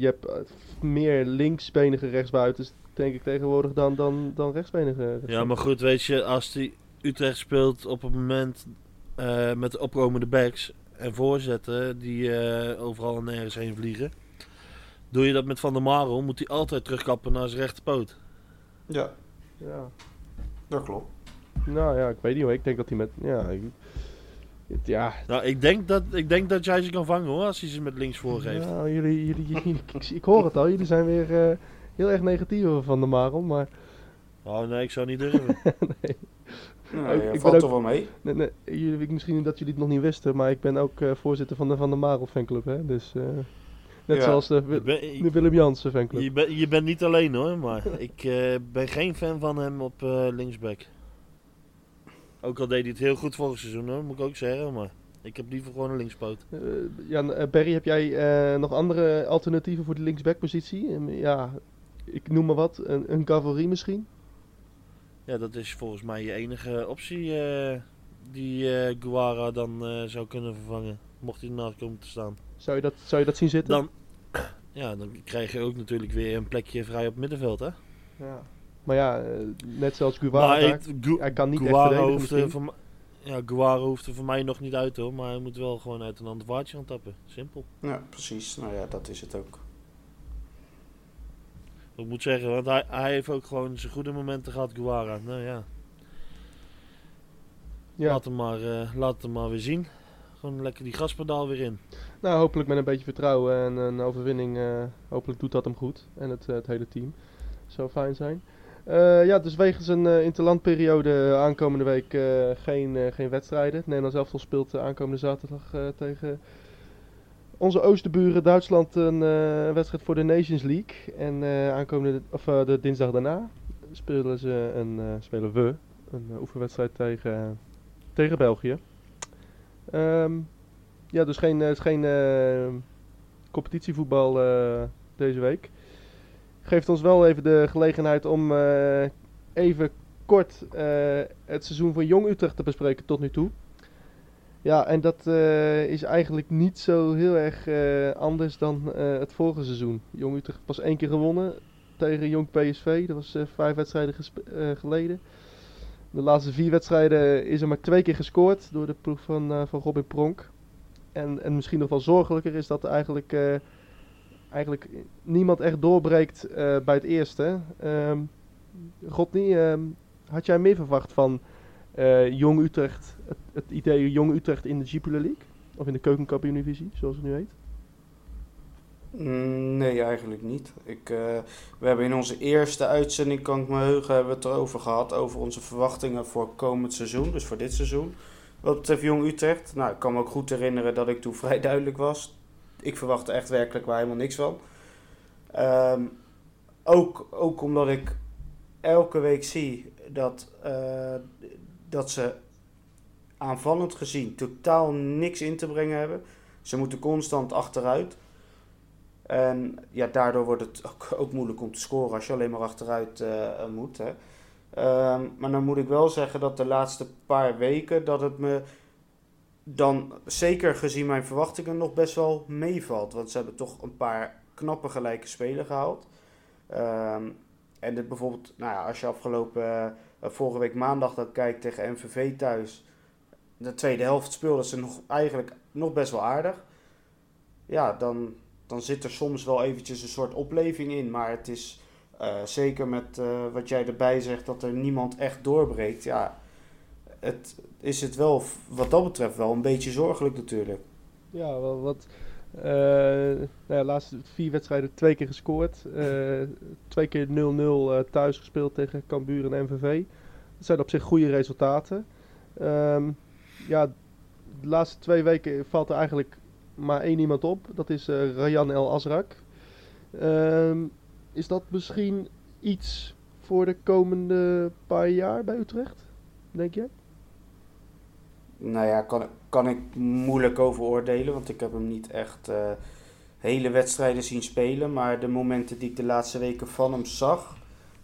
je hebt meer linksbenige rechtsbuitens, denk ik tegenwoordig, dan, dan, dan rechtsbenige Ja, maar goed, weet je, als die Utrecht speelt op het moment uh, met de opkomende backs en voorzetten die uh, overal en nergens heen vliegen... Doe je dat met Van der Marel, moet hij altijd terugkappen naar zijn rechterpoot. Ja. Ja. Dat klopt. Nou ja, ik weet niet hoor. Ik denk dat hij met... Ja, ik, ja. Nou, ik denk, dat, ik denk dat jij ze kan vangen hoor, als hij ze met links voorgeeft. Nou, jullie, jullie, jullie ik, ik, hoor het al. Jullie zijn weer uh, heel erg negatief over Van de Marel, maar... Oh nee, ik zou niet durven. nee. Nou, ik, ik valt toch wel mee. Nee, nee, jullie, misschien dat jullie het nog niet wisten, maar ik ben ook uh, voorzitter van de Van de Marel fanclub, hè. Dus... Uh, Net zoals de, de Willem Jansen fanclub. Je, ben, je bent niet alleen hoor, maar ik uh, ben geen fan van hem op uh, linksback. Ook al deed hij het heel goed vorig seizoen hoor, moet ik ook zeggen, maar ik heb liever gewoon een linkspoot. Uh, Jan, Barry, heb jij nog andere alternatieven voor de linksback positie? ja, ik noem maar wat, een, een Cavalry misschien? Ja, dat is volgens mij je enige optie die Guara dan zou kunnen vervangen, mocht hij ernaast komen te staan. Zou je dat, zou je dat zien zitten? Dan, ja, dan krijg je ook natuurlijk weer een plekje vrij op het middenveld, hè? Ja. Maar ja, eh, net zoals Guevara, hij kan niet Guevara echt hoeft, voor, Ja, Guevara hoeft er voor mij nog niet uit hoor, maar hij moet wel gewoon uit een ander vaartje gaan tappen. Simpel. Ja, precies. Nou ja, dat is het ook. Ik moet zeggen, want hij, hij heeft ook gewoon zijn goede momenten gehad, Guevara. Nou ja. ja. Laat, hem maar, uh, laat hem maar weer zien. Gewoon lekker die gaspedaal weer in. Nou, hopelijk met een beetje vertrouwen en een overwinning. Uh, hopelijk doet dat hem goed. En het, uh, het hele team. Zou fijn zijn. Uh, ja, dus wegens een interlandperiode aankomende week geen, geen wedstrijden. Het Nederlands elftal speelt aankomende zaterdag tegen onze oosterburen Duitsland een wedstrijd voor de Nations League. En aankomende, of de dinsdag daarna spelen, ze een, spelen we een oefenwedstrijd tegen, tegen België. Um, ja, dus geen, geen competitievoetbal deze week. Geeft ons wel even de gelegenheid om even kort het seizoen van Jong Utrecht te bespreken tot nu toe. Ja, en dat eh, is eigenlijk niet zo heel erg eh, anders dan eh, het vorige seizoen. Jong Utrecht pas één keer gewonnen tegen Jong PSV. Dat was vijf wedstrijden geleden. De laatste vier wedstrijden is er maar twee keer gescoord door de ploeg van, van Robin Pronk. En, en misschien nog wel zorgelijker is dat eigenlijk, eigenlijk niemand echt doorbreekt bij het eerste. Ehm, had jij meer verwacht van Jong Utrecht, het, het idee Jong Utrecht in de Jupiler League? Of in de keukenkampioen-divisie, zoals het nu heet? Mm, Nee, eigenlijk niet. Ik, eh, we hebben in onze eerste uitzending, kan ik me heugen, hebben we het erover gehad. Over onze verwachtingen voor komend seizoen, dus voor dit seizoen. Wat betreft Jong Utrecht. Nou, ik kan me ook goed herinneren dat ik toen vrij duidelijk was. Ik verwachtte echt werkelijk waar helemaal niks van. Ehm, ook, ook omdat ik elke week zie dat, eh, dat ze aanvallend gezien totaal niks in te brengen hebben. Ze moeten constant achteruit. En ja, daardoor wordt het ook, moeilijk om te scoren als je alleen maar achteruit eh, moet. Hè. Ehm, maar dan moet ik wel zeggen dat de laatste paar weken dat het me dan zeker gezien mijn verwachtingen nog best wel meevalt. Want ze hebben toch een paar knappe gelijke spelen gehaald. Ehm, en dit bijvoorbeeld, nou ja, als je afgelopen eh, vorige week maandag dan kijkt tegen MVV thuis. De tweede helft speelden ze nog eigenlijk nog best wel aardig. Ja, dan, dan zit er soms wel eventjes een soort opleving in. Maar het is eh, zeker met eh, wat jij erbij zegt dat er niemand echt doorbreekt. Ja, het is het wel wat dat betreft wel een beetje zorgelijk natuurlijk. Ja, wat. Eh nou de laatste vier wedstrijden twee keer gescoord. eh, twee keer 0-0 eh, thuis gespeeld tegen Cambuur en MVV. Dat zijn op zich goede resultaten. Ehm, ja, de laatste twee weken valt er eigenlijk maar één iemand op. Dat is Rayan El Azrak. Ehm, is dat misschien iets voor de komende paar jaar bij Utrecht? Denk je? Nou ja, kan, kan ik moeilijk over oordelen, want ik heb hem niet echt eh, hele wedstrijden zien spelen. Maar de momenten die ik de laatste weken van hem zag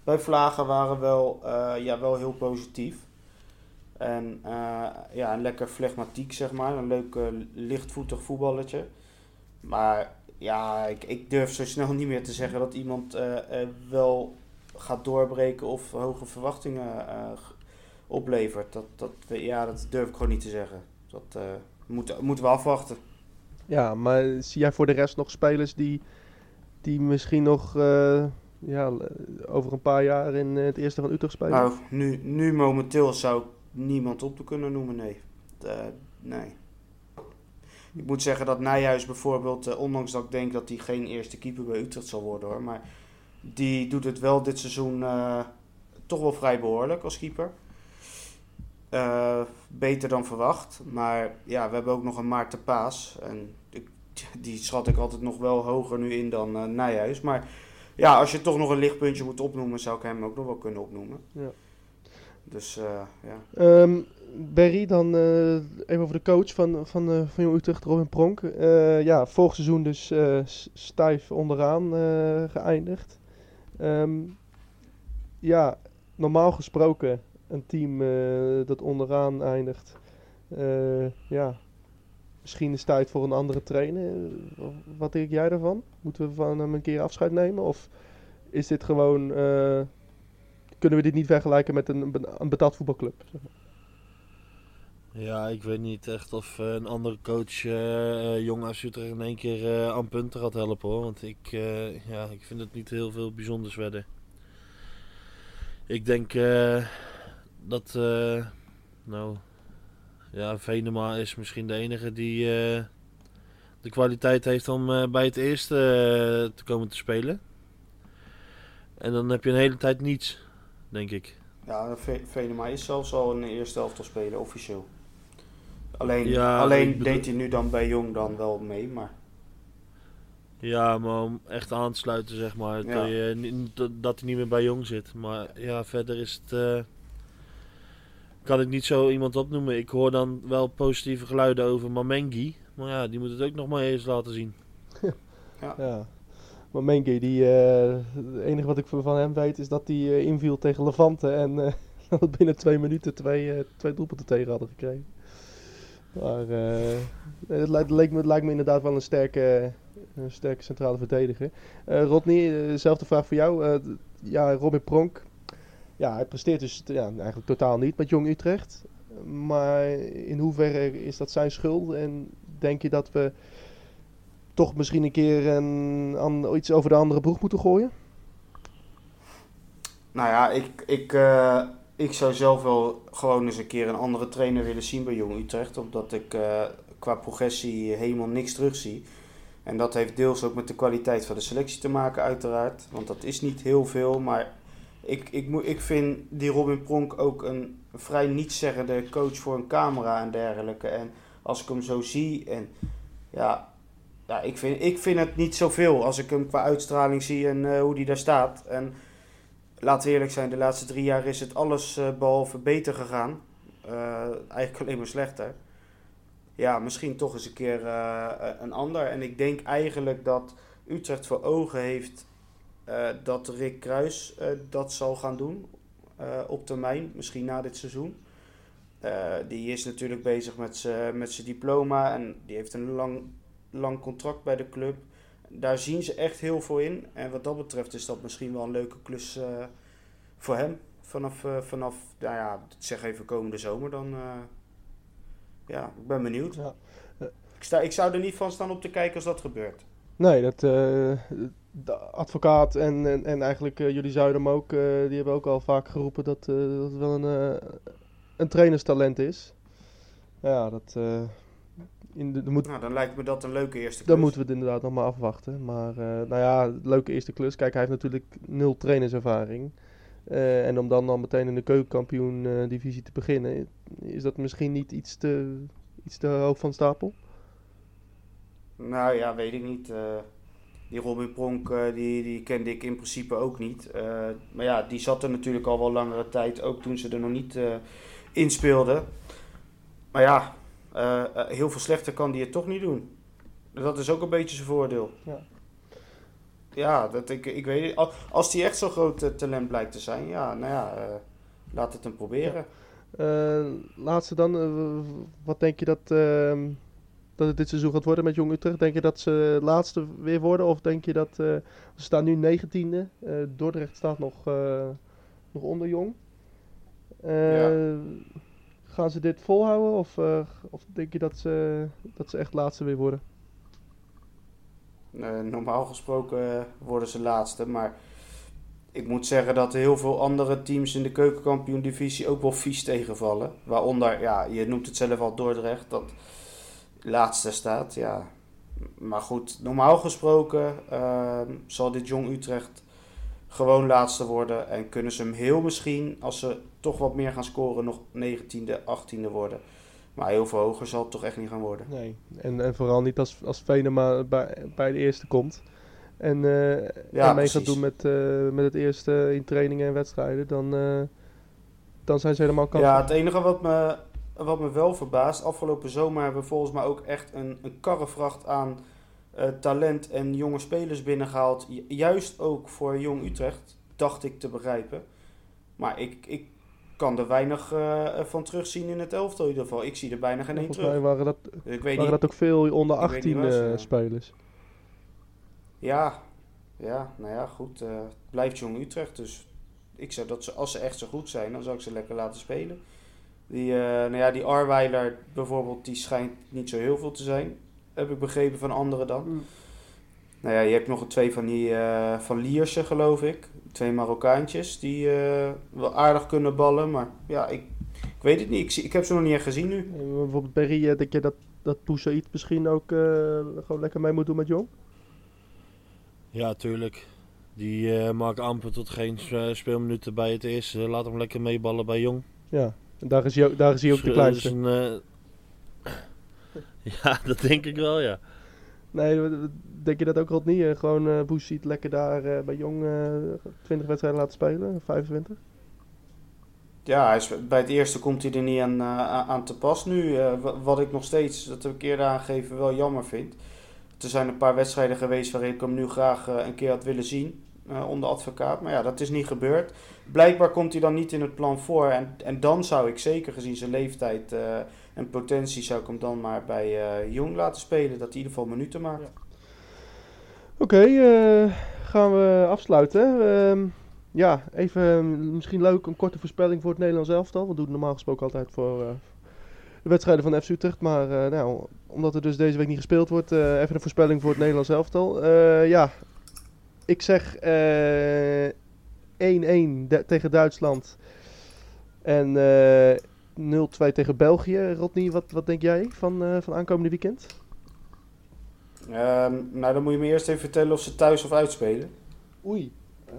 bij Vlagen waren wel, eh, ja, wel heel positief. En eh, ja, een lekker flegmatiek, zeg maar. Een leuk lichtvoetig voetballetje. Maar ja, ik, ik durf zo snel niet meer te zeggen dat iemand wel gaat doorbreken of hoge verwachtingen oplevert. Dat, dat, ja, dat durf ik gewoon niet te zeggen. Dat eh, moeten, moeten we afwachten. Ja, maar zie jij voor de rest nog spelers die, die misschien nog eh, ja, over een paar jaar in eh, het eerste van Utrecht spelen? Nou, nu, nu momenteel zou ik niemand op te kunnen noemen, nee. Eh, nee. Ik moet zeggen dat Nijhuis bijvoorbeeld, eh, ondanks dat ik denk dat hij geen eerste keeper bij Utrecht zal worden hoor, maar die doet het wel dit seizoen eh, toch wel vrij behoorlijk als keeper. Eh, beter dan verwacht, maar ja, we hebben ook nog een Maarten Paas en ik, die schat ik altijd nog wel hoger nu in dan Nijhuis. Maar ja, als je toch nog een lichtpuntje moet opnoemen, zou ik hem ook nog wel kunnen opnoemen. Ja. Dus eh, ja. Berry, dan even over de coach van, van, van Jong Utrecht, Robin Pronk. Ja, vorig seizoen dus stijf onderaan geëindigd. Ehm, ja, normaal gesproken een team eh, dat onderaan eindigt. eh, ja, misschien is het tijd voor een andere trainer. Wat denk jij daarvan? Moeten we van hem een keer afscheid nemen? Of is dit gewoon... eh, kunnen we dit niet vergelijken met een, een betaald voetbalclub? Ja, ik weet niet echt of een andere coach eh, jong AZ in één keer aan punten gaat helpen hoor. Want ik, ja, ik vind het niet heel veel bijzonders werden. Ik denk dat, eh, nou, ja, Venema is misschien de enige die eh, de kwaliteit heeft om eh, bij het eerste te komen te spelen. En dan heb je een hele tijd niets, denk ik. Ja, Ve- Venema is zelfs al in de eerste helft al spelen, officieel. Alleen, Ja, alleen deed hij nu dan bij Jong dan wel mee, maar Ja, maar om echt aan te sluiten, zeg maar. Ja. Dat, je, dat- hij niet meer bij Jong zit. Maar ja, verder is het. Kan ik niet zo iemand opnoemen. Ik hoor dan wel positieve geluiden over Mamengi. Maar ja, die moet het ook nog maar eens laten zien. Ja. Maar Menke, die, eh, het enige wat ik van hem weet is dat hij eh, inviel tegen Levante en eh, dat binnen twee minuten twee, eh, twee doelpunten tegen hadden gekregen. Maar eh, het, lijkt, leek me, het lijkt me inderdaad wel een sterke, een sterke centrale verdediger. Eh Rodney, dezelfde vraag voor jou. Eh, ja, Robin Pronk. Ja, hij presteert dus ja, eigenlijk totaal niet met Jong Utrecht. Maar in hoeverre is dat zijn schuld? En denk je dat we toch misschien een keer een, iets over de andere broek moeten gooien? Nou ja, ik, ik, eh, ik zou zelf wel gewoon eens een keer een andere trainer willen zien bij Jong Utrecht. Omdat ik eh, qua progressie helemaal niks terugzie. En dat heeft deels ook met de kwaliteit van de selectie te maken, uiteraard. Want dat is niet heel veel. Maar ik, ik, ik vind die Robin Pronk ook een vrij nietszeggende coach voor een camera en dergelijke. En als ik hem zo zie en ja, ja ik, vind, ik vind het niet zoveel als ik hem qua uitstraling zie en eh, hoe die daar staat. En laten we eerlijk zijn, de laatste drie jaar is het alles eh, behalve beter gegaan. Eh, eigenlijk alleen maar slechter. Ja, misschien toch eens een keer een ander. En ik denk eigenlijk dat Utrecht voor ogen heeft dat Rick Kruis eh, dat zal gaan doen eh, op termijn, misschien na dit seizoen. Eh, die is natuurlijk bezig met zijn diploma en die heeft een lang, lang contract bij de club. Daar zien ze echt heel veel in. En wat dat betreft is dat misschien wel een leuke klus eh, voor hem. Vanaf, eh, vanaf, nou ja, zeg even komende zomer dan. eh, ja, ik ben benieuwd. Ja. Ik, sta, ik zou er niet van staan op te kijken als dat gebeurt. Nee, dat, eh, de advocaat en, en, en eigenlijk eh, jullie hem ook, eh, die hebben ook al vaak geroepen dat, eh, dat het wel een, een trainerstalent is. Ja, dat, in de, de moet, Nou, dan lijkt me dat een leuke eerste klus. dan moeten we het inderdaad nog maar afwachten. Maar nou ja, leuke eerste klus. Kijk, hij heeft natuurlijk nul trainerservaring. En om dan, dan meteen in de keukenkampioen divisie te beginnen, is dat misschien niet iets te, iets te hoog van stapel? Nou ja, weet ik niet. Die Robin Pronk, eh, die, die kende ik in principe ook niet. Eh, maar ja, die zat er natuurlijk al wel langere tijd, ook toen ze er nog niet eh in speelden. Maar ja, heel veel slechter kan die het toch niet doen. Dat is ook een beetje zijn voordeel. Ja. Ja, dat ik, ik weet niet. Als- die echt zo'n groot talent blijkt te zijn, ja, nou ja, laat het hem proberen. Eh, laatste dan, wat denk je dat, ehm, dat het dit seizoen gaat worden met Jong Utrecht? Denk je dat ze laatste weer worden? Of denk je dat, eh, ze staan nu negentiende, eh Dordrecht staat nog, eh, nog onder Jong. Eh, Gaan ze dit volhouden of, of denk je dat ze, dat ze echt laatste weer worden? Normaal gesproken worden ze laatste, maar ik moet zeggen dat heel veel andere teams in de keukenkampioen-divisie ook wel vies tegenvallen. Waaronder, ja, je noemt het zelf al Dordrecht, dat laatste staat. Ja. Maar goed, normaal gesproken eh, zal dit Jong Utrecht gewoon laatste worden. En kunnen ze hem heel misschien, als ze toch wat meer gaan scoren, nog 19e, 18e worden. Maar heel veel hoger zal het toch echt niet gaan worden. Nee. En, en vooral niet als, als Venema bij, bij de eerste komt. En, eh Ja, en mee gaat doen met, eh, met het eerste in trainingen en wedstrijden. Dan, eh, dan zijn ze helemaal kansloos. Ja, het enige wat me, wat me wel verbaast, afgelopen zomer hebben we volgens mij ook echt een, een karrevracht aan eh, talent en jonge spelers binnengehaald. Ju- Juist ook voor Jong Utrecht, dacht ik te begrijpen. Maar ik, ik kan er weinig eh, van terugzien in het elftal in ieder geval. Ik zie er bijna geen één Volgens mij terug. waren dat, Dus ik weet waren niet. dat ook veel onder ik weet 18 niet waar ze- eh, spelers. Ja, ja, nou ja, goed. eh, het blijft Jong Utrecht, dus ik zou dat ze, als ze echt zo goed zijn, dan zou ik ze lekker laten spelen. Die, eh, nou ja, die Arweiler bijvoorbeeld, die schijnt niet zo heel veel te zijn. Heb ik begrepen van anderen dan. Mm. Nou ja, je hebt nog een twee van die eh, van Lierse, geloof ik. Twee Marokkaantjes die eh, wel aardig kunnen ballen. Maar ja, ik, ik weet het niet. Ik, zie, ik heb ze nog niet echt gezien nu. Bijvoorbeeld Berry, denk je dat, dat Poussaïd misschien ook eh, gewoon lekker mee moet doen met Jong? Ja, tuurlijk. Die eh maakt amper tot geen speelminuten bij het eerste. Laat hem lekker meeballen bij Jong. Ja, en daar is hij ook, daar is hij ook de kleinste. dus een, eh, ja, dat denk ik wel, ja. Nee, denk je dat ook Rodney? eh, gewoon eh Poussaïd lekker daar eh, bij Jong eh 20 wedstrijden laten spelen, 25? Ja, hij is, bij het eerste komt hij er niet aan, eh, aan te pas nu. eh, wa- wat ik nog steeds, dat heb ik eerder aangegeven, wel jammer vind. Er zijn een paar wedstrijden geweest waarin ik hem nu graag een keer had willen zien. eh, onder advocaat. Maar ja, dat is niet gebeurd. Blijkbaar komt hij dan niet in het plan voor. En, en dan zou ik zeker gezien zijn leeftijd eh, en potentie... zou ik hem dan maar bij eh, Jong laten spelen. Dat hij in ieder geval minuten maakt. Ja. Oké, eh, gaan we afsluiten. Ehm, ja, even ehm, misschien leuk een korte voorspelling voor het Nederlands elftal. We doen normaal gesproken altijd voor de wedstrijden van FC Utrecht. Maar nou, omdat er dus deze week niet gespeeld wordt, even een voorspelling voor het Nederlands elftal. Ja, ik zeg 1-1 de- tegen Duitsland en eh 0-2 tegen België. Rodney, wat, wat denk jij van, eh, van aankomende weekend? Ehm, nou, dan moet je me eerst even vertellen of ze thuis of uitspelen. Oei. Eh,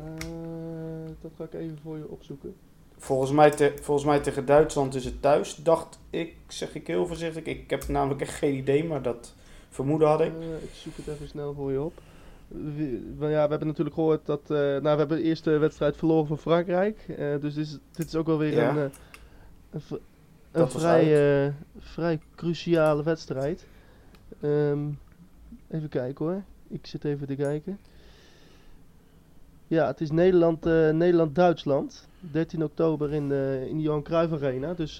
dat ga ik even voor je opzoeken. Volgens mij, te- volgens mij tegen Duitsland is het thuis, dacht ik, zeg ik heel voorzichtig. Ik heb namelijk echt geen idee, maar dat vermoeden had ik. Eh, ik zoek het even snel voor je op. Ja, we hebben natuurlijk gehoord dat. eh, nou, we hebben de eerste wedstrijd verloren van Frankrijk. Eh, dus dit is, dit is ook wel weer Ja. een, eh, een, een vrij, vrij cruciale wedstrijd. Ehm, even kijken hoor. Ik zit even te kijken. Ja, het is Nederland, Nederland-Duitsland. 13 oktober in de, in de Johan Cruijff Arena. Dus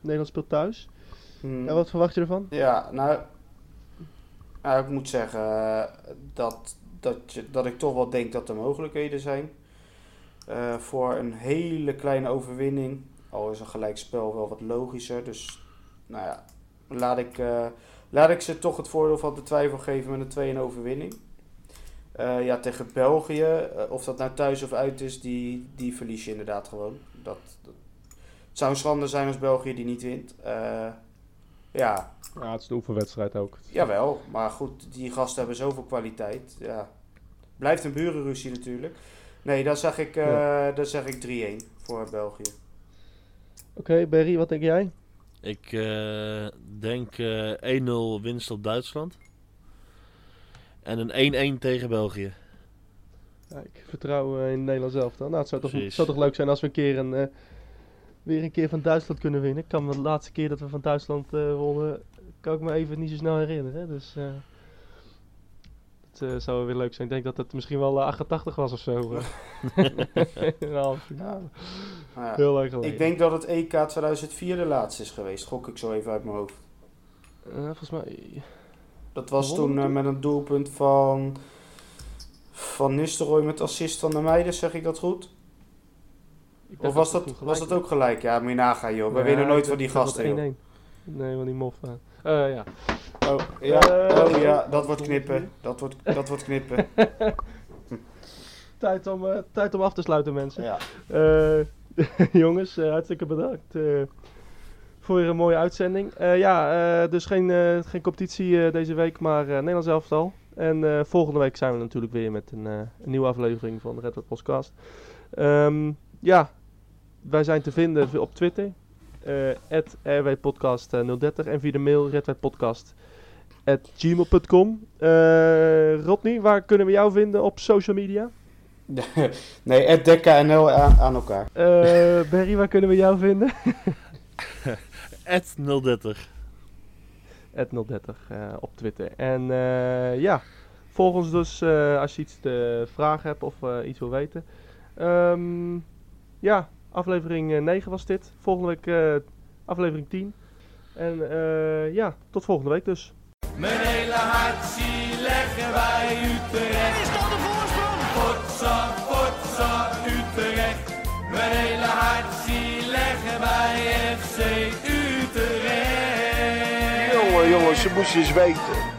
Nederland speelt thuis. Hmm. Ja, wat verwacht je ervan? Ja, nou, nou, ik moet zeggen eh, dat, dat, je, dat ik toch wel denk dat er mogelijkheden zijn eh, voor een hele kleine overwinning. Al is een gelijkspel wel wat logischer. Dus nou ja, laat ik, eh, laat ik ze toch het voordeel van de twijfel geven met een 2-1 overwinning. Ja, tegen België, of dat nou thuis of uit is, die, die verlies je inderdaad gewoon. Dat, dat, het zou een schande zijn als België die niet wint. Ja, Ja, het is de oefenwedstrijd ook. Jawel, maar goed, die gasten hebben zoveel kwaliteit. Ja. Blijft een burenruzie natuurlijk. Nee, dan zeg ik, eh dan zeg ik 3-1 voor België. Oké, Berry, wat denk jij? Ik eh, denk eh 1-0 winst op Duitsland. En een 1-1 tegen België. Ja, ik vertrouw eh, in Nederland zelf dan. Nou, het zou toch, zou toch leuk zijn als we een keer een, eh, weer een keer van Duitsland kunnen winnen. Ik kan me de laatste keer dat we van Duitsland eh wonnen, kan ik me even niet zo snel herinneren. Dus eh het eh, zou weer leuk zijn. Ik denk dat het misschien wel eh, 88 was of zo. eh. in de halve finale. Nou ja, Heel lang geleden. ik denk dat het EK 2004 de laatste is geweest. Gok ik zo even uit mijn hoofd. Eh, volgens mij... Dat was eh, toen? met een doelpunt van, van Nistelrooy met assist van de meiden, zeg ik dat goed? Of was dat, was dat ook gelijk? Ja, moet je nagaan joh. We Ja, winnen nooit van die gasten joh. 1-1. Nee, van die mof. eh. Eh, ja. Oh ja, Eh, oh, ja dat wordt knippen. Dat wordt, dat wordt knippen. Tijd, om, eh, tijd om af te sluiten, mensen. Ja. Jongens, hartstikke bedankt voor weer een mooie uitzending. Ja, dus geen, geen competitie deze week, maar uh, Nederlands elftal. En volgende week zijn we natuurlijk weer met een, een nieuwe aflevering van de Red Hot Podcast. Ehm, ja, wij zijn te vinden op Twitter. eh rwpodcast 030 en via de mail redwebpodcast gmail.com. Eh Rodney, waar kunnen we jou vinden op social media? nee, het DekkaNL aan, aan elkaar. Eh Berry, waar kunnen we jou vinden? At 030. Het 030 eh, op Twitter. En eh, ja, volg ons dus eh, als je iets te vragen hebt of eh, iets wil weten. Ehm, ja, aflevering eh, 9 was dit. Volgende week eh, aflevering 10. En eh, ja, tot volgende week dus. Mijn hele hart zie leggen wij Utrecht. Is dat de voorsprong? Potsa, potsa, Utrecht. Mijn hele hart zie leggen wij FC Utrecht. Jongen, jongens, ze moesten eens weten.